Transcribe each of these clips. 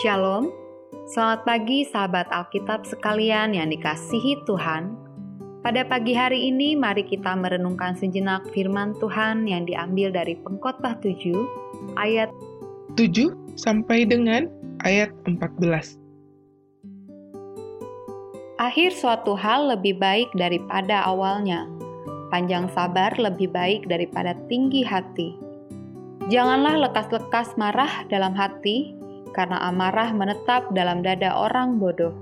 Shalom, selamat pagi sahabat Alkitab sekalian yang dikasihi Tuhan. Pada pagi hari ini mari kita merenungkan sejenak firman Tuhan yang diambil dari Pengkhotbah 7 ayat 7 sampai dengan ayat 14. Akhir suatu hal lebih baik daripada awalnya. Panjang sabar lebih baik daripada tinggi hati. Janganlah lekas-lekas marah dalam hati, karena amarah menetap dalam dada orang bodoh.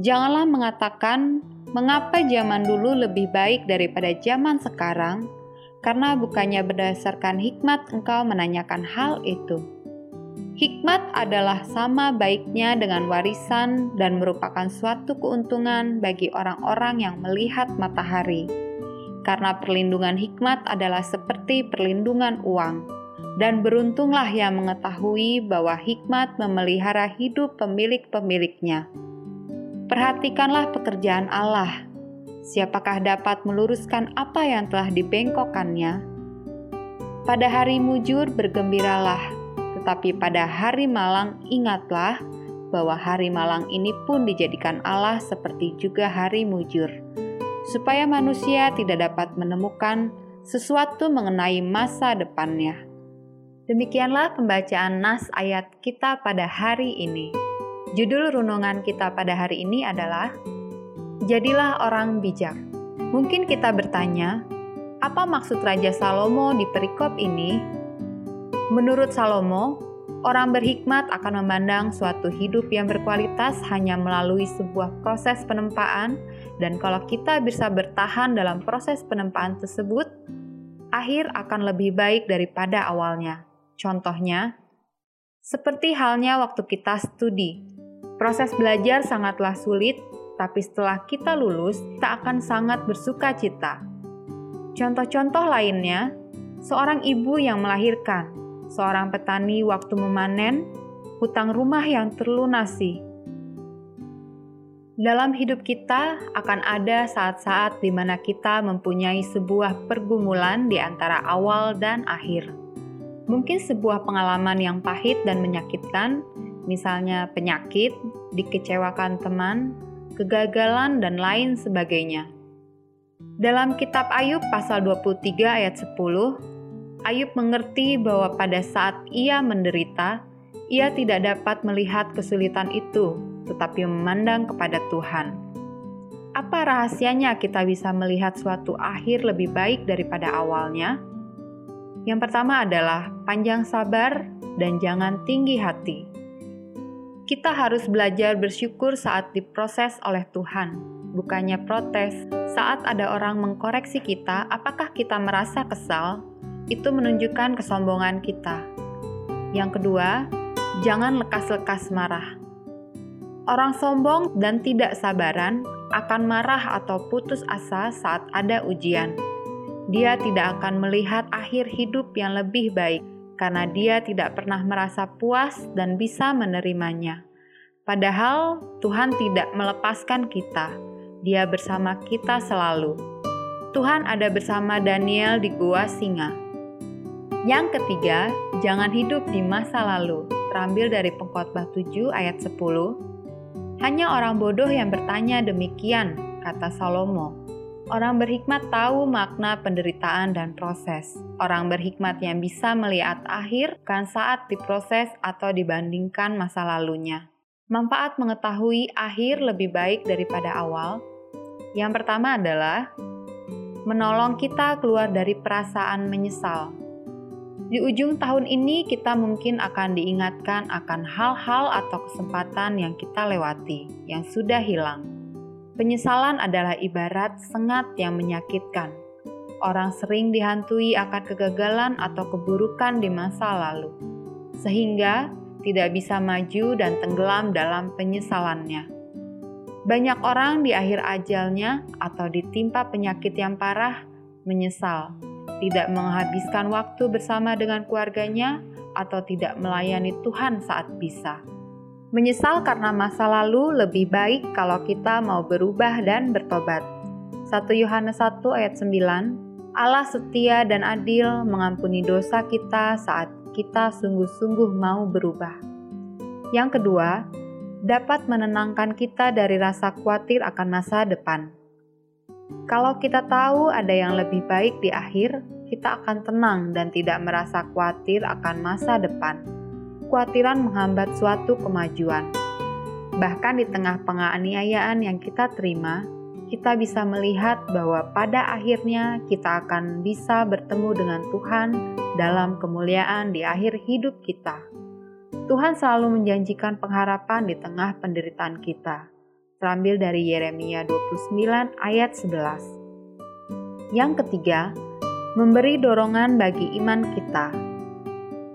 Janganlah mengatakan, "Mengapa zaman dulu lebih baik daripada zaman sekarang?" Karena bukannya berdasarkan hikmat engkau menanyakan hal itu. Hikmat adalah sama baiknya dengan warisan dan merupakan suatu keuntungan bagi orang-orang yang melihat matahari, karena perlindungan hikmat adalah seperti perlindungan uang dan beruntunglah yang mengetahui bahwa hikmat memelihara hidup pemilik-pemiliknya. Perhatikanlah pekerjaan Allah. Siapakah dapat meluruskan apa yang telah dibengkokkannya? Pada hari mujur bergembiralah, tetapi pada hari malang ingatlah bahwa hari malang ini pun dijadikan Allah seperti juga hari mujur, supaya manusia tidak dapat menemukan sesuatu mengenai masa depannya. Demikianlah pembacaan nas ayat kita pada hari ini. Judul renungan kita pada hari ini adalah Jadilah orang bijak. Mungkin kita bertanya, apa maksud Raja Salomo di perikop ini? Menurut Salomo, orang berhikmat akan memandang suatu hidup yang berkualitas hanya melalui sebuah proses penempaan, dan kalau kita bisa bertahan dalam proses penempaan tersebut, akhir akan lebih baik daripada awalnya. Contohnya, seperti halnya waktu kita studi. Proses belajar sangatlah sulit, tapi setelah kita lulus, kita akan sangat bersuka cita. Contoh-contoh lainnya, seorang ibu yang melahirkan, seorang petani waktu memanen, hutang rumah yang terlunasi. Dalam hidup kita akan ada saat-saat di mana kita mempunyai sebuah pergumulan di antara awal dan akhir Mungkin sebuah pengalaman yang pahit dan menyakitkan, misalnya penyakit, dikecewakan teman, kegagalan, dan lain sebagainya. Dalam kitab Ayub pasal 23 ayat 10, Ayub mengerti bahwa pada saat ia menderita, ia tidak dapat melihat kesulitan itu, tetapi memandang kepada Tuhan. Apa rahasianya kita bisa melihat suatu akhir lebih baik daripada awalnya? Yang pertama adalah panjang sabar dan jangan tinggi hati. Kita harus belajar bersyukur saat diproses oleh Tuhan, bukannya protes. Saat ada orang mengkoreksi kita, apakah kita merasa kesal? Itu menunjukkan kesombongan kita. Yang kedua, jangan lekas-lekas marah. Orang sombong dan tidak sabaran akan marah atau putus asa saat ada ujian dia tidak akan melihat akhir hidup yang lebih baik karena dia tidak pernah merasa puas dan bisa menerimanya. Padahal Tuhan tidak melepaskan kita, Dia bersama kita selalu. Tuhan ada bersama Daniel di gua singa. Yang ketiga, jangan hidup di masa lalu. Terambil dari Pengkhotbah 7 ayat 10. Hanya orang bodoh yang bertanya demikian, kata Salomo. Orang berhikmat tahu makna penderitaan dan proses. Orang berhikmat yang bisa melihat akhir kan saat diproses atau dibandingkan masa lalunya. Manfaat mengetahui akhir lebih baik daripada awal. Yang pertama adalah menolong kita keluar dari perasaan menyesal. Di ujung tahun ini, kita mungkin akan diingatkan akan hal-hal atau kesempatan yang kita lewati, yang sudah hilang Penyesalan adalah ibarat sengat yang menyakitkan. Orang sering dihantui akan kegagalan atau keburukan di masa lalu, sehingga tidak bisa maju dan tenggelam dalam penyesalannya. Banyak orang di akhir ajalnya atau ditimpa penyakit yang parah menyesal, tidak menghabiskan waktu bersama dengan keluarganya, atau tidak melayani Tuhan saat bisa. Menyesal karena masa lalu lebih baik kalau kita mau berubah dan bertobat. 1 Yohanes 1 ayat 9 Allah setia dan adil mengampuni dosa kita saat kita sungguh-sungguh mau berubah. Yang kedua, dapat menenangkan kita dari rasa khawatir akan masa depan. Kalau kita tahu ada yang lebih baik di akhir, kita akan tenang dan tidak merasa khawatir akan masa depan. Kekhawatiran menghambat suatu kemajuan. Bahkan di tengah penganiayaan yang kita terima, kita bisa melihat bahwa pada akhirnya kita akan bisa bertemu dengan Tuhan dalam kemuliaan di akhir hidup kita. Tuhan selalu menjanjikan pengharapan di tengah penderitaan kita. Terambil dari Yeremia 29 ayat 11. Yang ketiga, memberi dorongan bagi iman kita.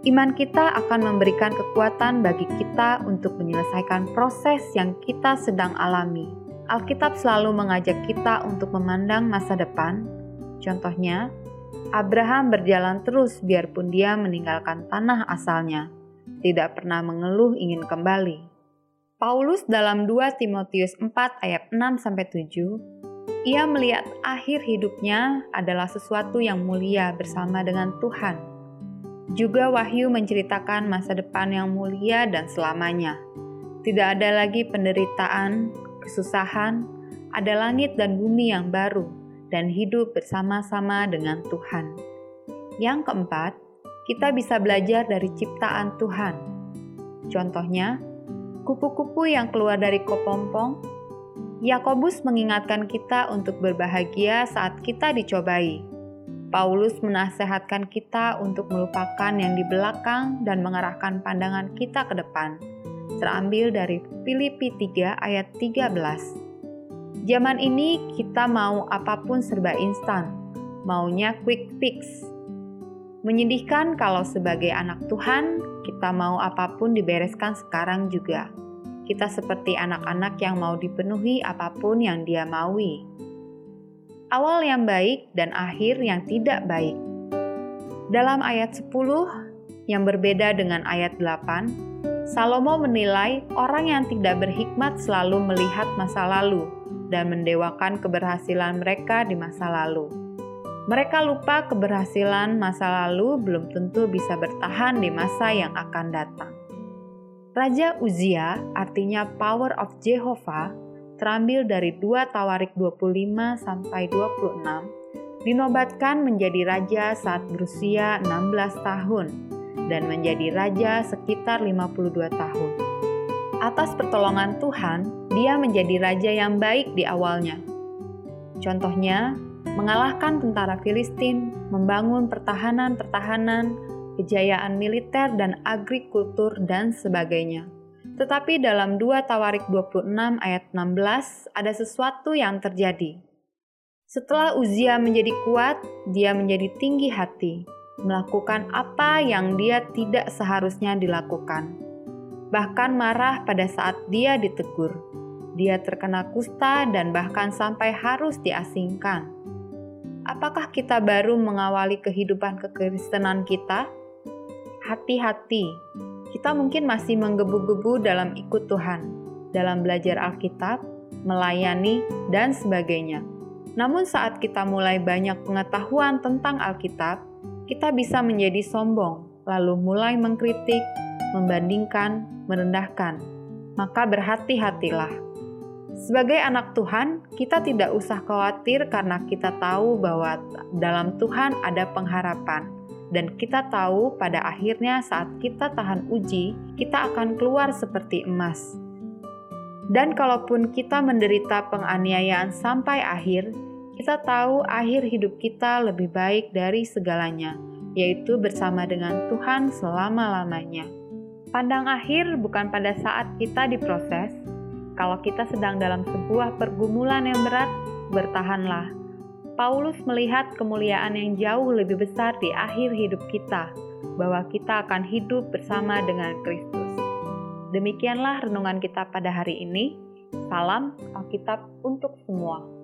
Iman kita akan memberikan kekuatan bagi kita untuk menyelesaikan proses yang kita sedang alami Alkitab selalu mengajak kita untuk memandang masa depan. Contohnya, Abraham berjalan terus biarpun dia meninggalkan tanah asalnya, tidak pernah mengeluh ingin kembali. Paulus dalam 2 Timotius 4 ayat 6 7, ia melihat akhir hidupnya adalah sesuatu yang mulia bersama dengan Tuhan. Juga Wahyu menceritakan masa depan yang mulia dan selamanya. Tidak ada lagi penderitaan, kesusahan, ada langit dan bumi yang baru, dan hidup bersama-sama dengan Tuhan. Yang keempat, kita bisa belajar dari ciptaan Tuhan. Contohnya, kupu-kupu yang keluar dari kopompong. Yakobus mengingatkan kita untuk berbahagia saat kita dicobai. Paulus menasehatkan kita untuk melupakan yang di belakang dan mengarahkan pandangan kita ke depan terambil dari Filipi 3 ayat 13. Zaman ini kita mau apa pun serba instan, maunya quick fix. Menyedihkan kalau sebagai anak Tuhan, kita mau apa pun dibereskan sekarang juga. Kita seperti anak-anak yang mau dipenuhi apa pun yang dia maui. Awal yang baik dan akhir yang tidak baik. Dalam ayat 10 yang berbeda dengan ayat 8, Salomo menilai orang yang tidak berhikmat selalu melihat masa lalu dan mendewakan keberhasilan mereka di masa lalu. Mereka lupa keberhasilan masa lalu belum tentu bisa bertahan di masa yang akan datang. Raja Uzia, artinya power of Jehovah, terambil dari 2 Tawarik 25 sampai 26, dinobatkan menjadi raja saat berusia 16 tahun dan menjadi raja sekitar 52 tahun. Atas pertolongan Tuhan, dia menjadi raja yang baik di awalnya. Contohnya, mengalahkan tentara Filistin, membangun pertahanan-pertahanan, kejayaan militer dan agrikultur dan sebagainya. Tetapi dalam 2 Tawarik 26 ayat 16 ada sesuatu yang terjadi. Setelah Uzia menjadi kuat, dia menjadi tinggi hati, melakukan apa yang dia tidak seharusnya dilakukan. Bahkan marah pada saat dia ditegur. Dia terkena kusta dan bahkan sampai harus diasingkan. Apakah kita baru mengawali kehidupan kekristenan kita? Hati-hati, kita mungkin masih menggebu-gebu dalam ikut Tuhan, dalam belajar Alkitab, melayani, dan sebagainya. Namun, saat kita mulai banyak pengetahuan tentang Alkitab, kita bisa menjadi sombong, lalu mulai mengkritik, membandingkan, merendahkan. Maka berhati-hatilah. Sebagai anak Tuhan, kita tidak usah khawatir karena kita tahu bahwa dalam Tuhan ada pengharapan, dan kita tahu pada akhirnya saat kita tahan uji, kita akan keluar seperti emas. Dan kalaupun kita menderita penganiayaan sampai akhir, kita tahu akhir hidup kita lebih baik dari segalanya, yaitu bersama dengan Tuhan selama-lamanya. Pandang akhir bukan pada saat kita diproses. Kalau kita sedang dalam sebuah pergumulan yang berat, bertahanlah. Paulus melihat kemuliaan yang jauh lebih besar di akhir hidup kita, bahwa kita akan hidup bersama dengan Kristus. Demikianlah renungan kita pada hari ini. Salam Alkitab untuk semua.